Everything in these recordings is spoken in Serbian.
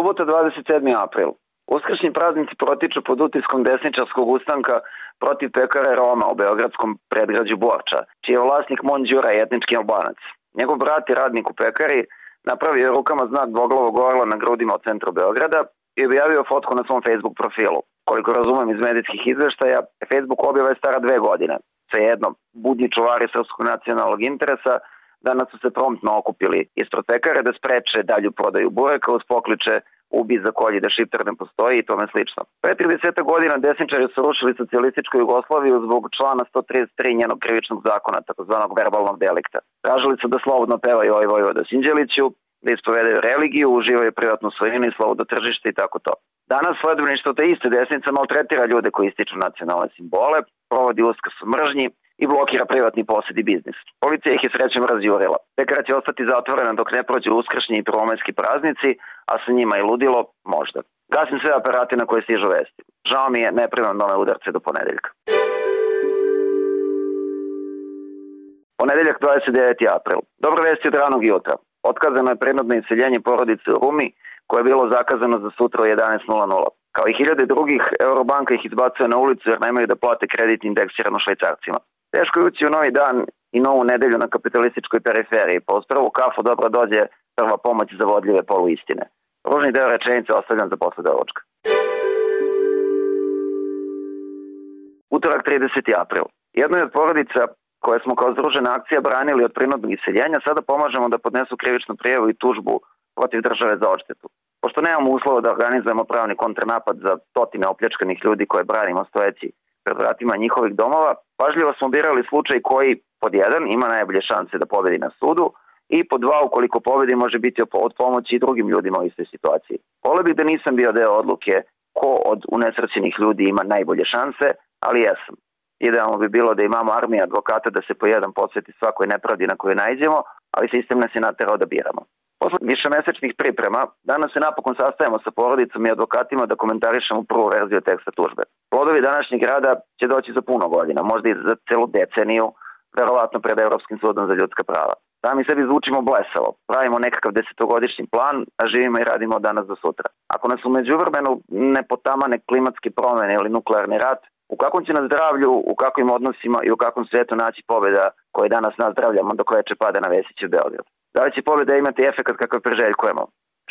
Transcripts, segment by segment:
Subota 27. april. Uskršnji praznici protiču pod utiskom desničarskog ustanka protiv pekare Roma u Beogradskom predgrađu Borča, čiji je vlasnik Mon Đura etnički albanac. Njegov brat i radnik u pekari napravio je rukama znak dvoglavog orla na grudima od centru Beograda i objavio fotku na svom Facebook profilu. Koliko razumem iz medijskih izveštaja, Facebook objava je stara dve godine. Svejedno, budni čuvari srpskog nacionalnog interesa danas su se promptno okupili ispred pekare da spreče dalju prodaju bureka uz pokliče ubi za kolji da šiptar ne postoji i tome slično. Pre 30 godina desničari su rušili socijalističku Jugoslaviju zbog člana 133 njenog krivičnog zakona, takozvanog verbalnog delikta. Tražili su da slobodno pevaju ovaj Vojvoda Sinđeliću, da ispovedaju religiju, uživaju privatnu svojinu i slobodno tržište i tako to. Danas sledbeništvo te iste desnica maltretira ljude koji ističu nacionalne simbole, provodi uskrs mržnji i blokira privatni posjed i biznis. Policija ih je srećem razjurila. Pekara će ostati zatvorena dok ne prođu uskršnji i promajski praznici, a sa njima i ludilo, možda. Gasim sve aparate na koje stižu vesti. Žao mi je, ne primam nove udarce do ponedeljka. Ponedeljak 29. april. Dobro vesti od ranog jutra. Otkazano je prenodno iseljenje porodice u Rumi, koje je bilo zakazano za sutra u 11.00. Kao i hiljade drugih, Eurobanka ih izbacuje na ulicu jer nemaju da plate kredit indeksirano švajcarcima. Teško je ući u novi dan i novu nedelju na kapitalističkoj periferiji, pa uz prvu kafu dobro dođe prva pomoć za vodljive poluistine. Ružni deo rečenice ostavljam za posle doručka. Utorak 30. april. Jednoj od porodica koje smo kao združena akcija branili od prinudnog iseljenja, sada pomažemo da podnesu krivičnu prijevu i tužbu protiv države za odštetu. Pošto nemamo uslova da organizujemo pravni kontranapad za stotine opljačkanih ljudi koje branimo stojeći pred vratima njihovih domova, pažljivo smo birali slučaj koji, pod jedan, ima najbolje šanse da pobedi na sudu, i po dva, ukoliko pobedi, može biti od pomoći i drugim ljudima u istoj situaciji. Vole bih da nisam bio deo odluke ko od unesrećenih ljudi ima najbolje šanse, ali jesam. Idealno bi bilo da imamo armiju advokata da se po jedan podsveti svakoj nepravdi na koju najđemo, ali sistem nas je naterao da biramo. Posle višemesečnih priprema, danas se napokon sastajemo sa porodicom i advokatima da komentarišemo prvu verziju teksta tužbe. Plodovi današnjeg rada će doći za puno godina, možda i za celu deceniju, verovatno pred Evropskim sudom za ljudska prava. Sami sebi zvučimo blesavo, pravimo nekakav desetogodišnji plan, a živimo i radimo od danas do sutra. Ako nas umeđu vremenu ne potamane klimatske promene ili nuklearni rat, u kakvom će na zdravlju, u kakvim odnosima i u kakvom svetu naći pobeda koje danas nazdravljamo dok veče pada na Vesiću Beograd. Da li će pobeda imati efekt kakav preželjkujemo?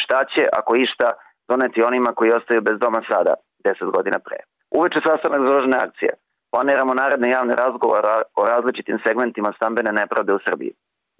Šta će, ako išta, doneti onima koji ostaju bez doma sada, 10 godina pre? Uveče sastanak zložene akcije. Planiramo naredne javne razgovora o različitim segmentima stambene nepravde u Srbiji.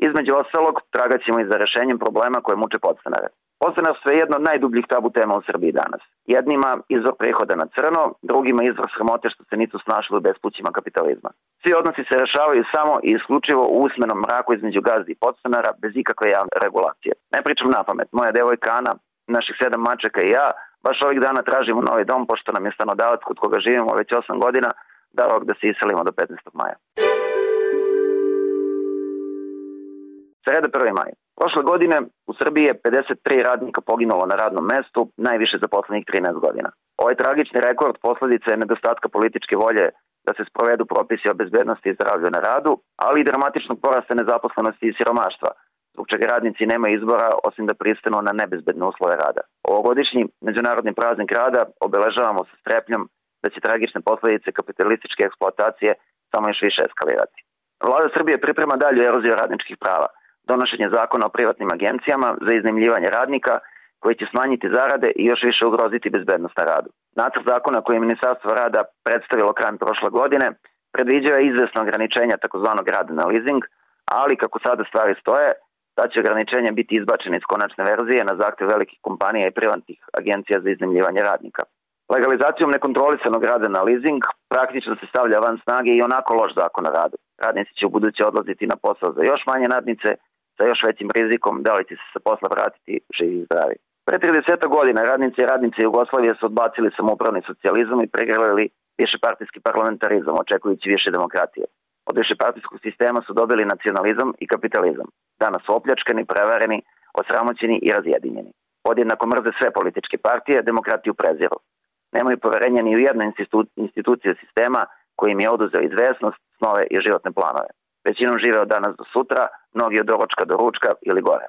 Između ostalog, tragaćemo i za rešenjem problema koje muče podstanare. Podstanar sve jedno od najdubljih tabu tema u Srbiji danas. Jednima izvor prihoda na crno, drugima izvor sramote što se nisu snašli u bespućima kapitalizma. Svi odnosi se rešavaju samo i isključivo u usmenom mraku između gazdi i podstanara bez ikakve javne regulacije. Ne pričam na pamet, moja devojka Ana, naših sedam mačaka i ja, baš ovih dana tražimo novi dom pošto nam je stanodavac kod koga živimo već 8 godina da rok da se iselimo do 15. maja. Sreda 1. maj. Prošle godine u Srbiji je 53 radnika poginulo na radnom mestu, najviše za poslednjih 13 godina. Ovaj tragični rekord posledica je nedostatka političke volje da se sprovedu propisi o bezbednosti i zdravlju na radu, ali i dramatičnog porasta nezaposlenosti i siromaštva, zbog čega radnici nema izbora osim da pristanu na nebezbedne uslove rada. Ovogodišnji međunarodni praznik rada obeležavamo sa strepnjom da će tragične posledice kapitalističke eksploatacije samo još više eskalirati. Vlada Srbije priprema dalju eroziju radničkih prava – donošenje zakona o privatnim agencijama za iznajmljivanje radnika koji će smanjiti zarade i još više ugroziti bezbednost na radu. Nacrt zakona koji je Ministarstvo rada predstavilo krajem prošle godine predviđao je izvesno ograničenja takozvanog rada na leasing, ali kako sada stvari stoje, ta će ograničenja biti izbačene iz konačne verzije na zahtev velikih kompanija i privatnih agencija za iznajmljivanje radnika. Legalizacijom nekontrolisanog rada na leasing praktično se stavlja van snage i onako loš zakon o radu. Radnici će u buduće odlaziti na posao za još manje nadnice, sa još većim rizikom da li će se sa posla vratiti živi i zdravi. Pre 30 godina radnici i radnice Jugoslavije su odbacili samoupravni socijalizam i pregrlili višepartijski parlamentarizam, očekujući više demokratije. Od višepartijskog sistema su dobili nacionalizam i kapitalizam. Danas su opljačkani, prevareni, osramoćeni i razjedinjeni. Podjednako mrze sve političke partije, demokratiju preziru. Nemaju poverenja ni u jednu institu instituciju sistema koji im je oduzeo izvesnost, snove i životne planove. Većinom žive od danas do sutra, mnogi od doročka do ručka ili gore.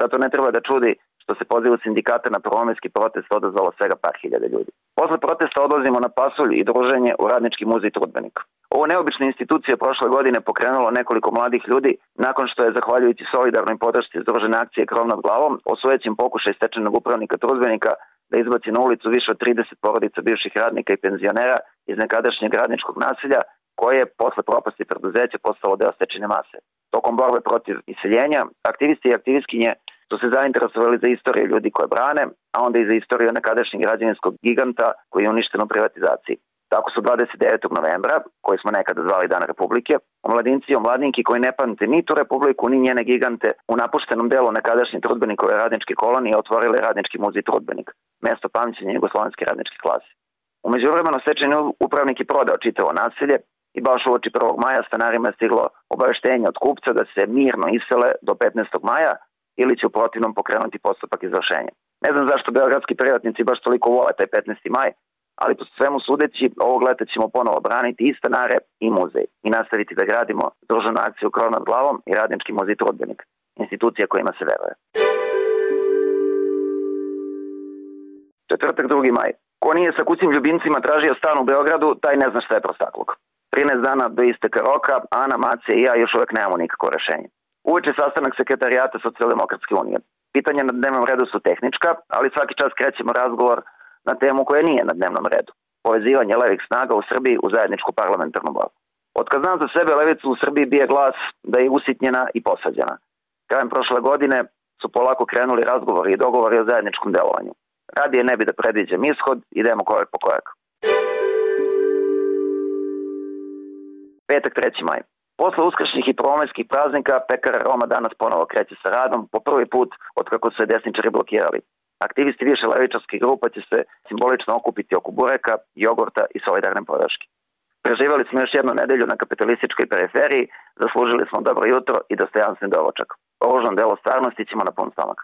Zato ne treba da čudi što se pozivu sindikata na prvomijski protest odazvalo svega par hiljada ljudi. Posle protesta odlazimo na pasulj i druženje u Radnički muzej Trudbenik. Ovo neobična institucija prošle godine pokrenulo nekoliko mladih ljudi nakon što je, zahvaljujući solidarnoj podršci združene akcije Krov nad glavom, osvojećim pokušaj stečenog upravnika Trudbenika da izbaci na ulicu više od 30 porodica bivših radnika i penzionera iz nekadašnjeg radničkog nasilja, koje je posle propasti preduzeća postalo deo stečene mase. Tokom borbe protiv iseljenja, aktivisti i aktivistkinje su se zainteresovali za istoriju ljudi koje brane, a onda i za istoriju nekadašnjeg građevinskog giganta koji je uništen u privatizaciji. Tako su 29. novembra, koji smo nekada zvali Dan Republike, omladinci i omladinki koji ne pamte ni tu Republiku, ni njene gigante, u napuštenom delu nekadašnje trudbenikove radničke kolonije otvorili radnički muzej trudbenik, mesto pamćenja jugoslovenske radničke klase. Umeđu vremena stečajni upravnik je prodao čitavo naselje i baš u oči 1. maja stanarima je stiglo obaveštenje od kupca da se mirno isele do 15. maja ili će u protivnom pokrenuti postupak izvršenja. Ne znam zašto beogradski privatnici baš toliko vole taj 15. maj, ali po svemu sudeći ovog leta ćemo ponovo braniti i stanare i muzej i nastaviti da gradimo druženu akciju Krov nad glavom i radnički muzej Trudbenik, institucija kojima se veruje. Četvrtak 2. maj. Ko nije sa kućim ljubimcima tražio stan u Beogradu, taj ne zna šta je prostakluk. 13 dana do isteka roka, Ana, Macija i ja još uvek nemamo nikako rešenje. Uveče sastanak sekretarijata Socialdemokratske unije. Pitanja na dnevnom redu su tehnička, ali svaki čas krećemo razgovor na temu koja nije na dnevnom redu. Povezivanje levih snaga u Srbiji u zajedničku parlamentarnu borbu. Od kad znam za sebe, levicu u Srbiji bije glas da je usitnjena i posađena. Krajem prošle godine su polako krenuli razgovori i dogovori o zajedničkom delovanju. Radije ne bi da predviđem ishod, idemo korak po korak. Petak 3. maj. Posle uskršnjih i promajskih praznika, pekara Roma danas ponovo kreće sa radom, po prvi put od kako su se desničari blokirali. Aktivisti više levičarskih grupa će se simbolično okupiti oko bureka, jogurta i solidarne podrške. Preživali smo još jednu nedelju na kapitalističkoj periferiji, zaslužili smo dobro jutro i dostojanstven dovočak. Oružan delo stvarnosti ćemo na pun stomak.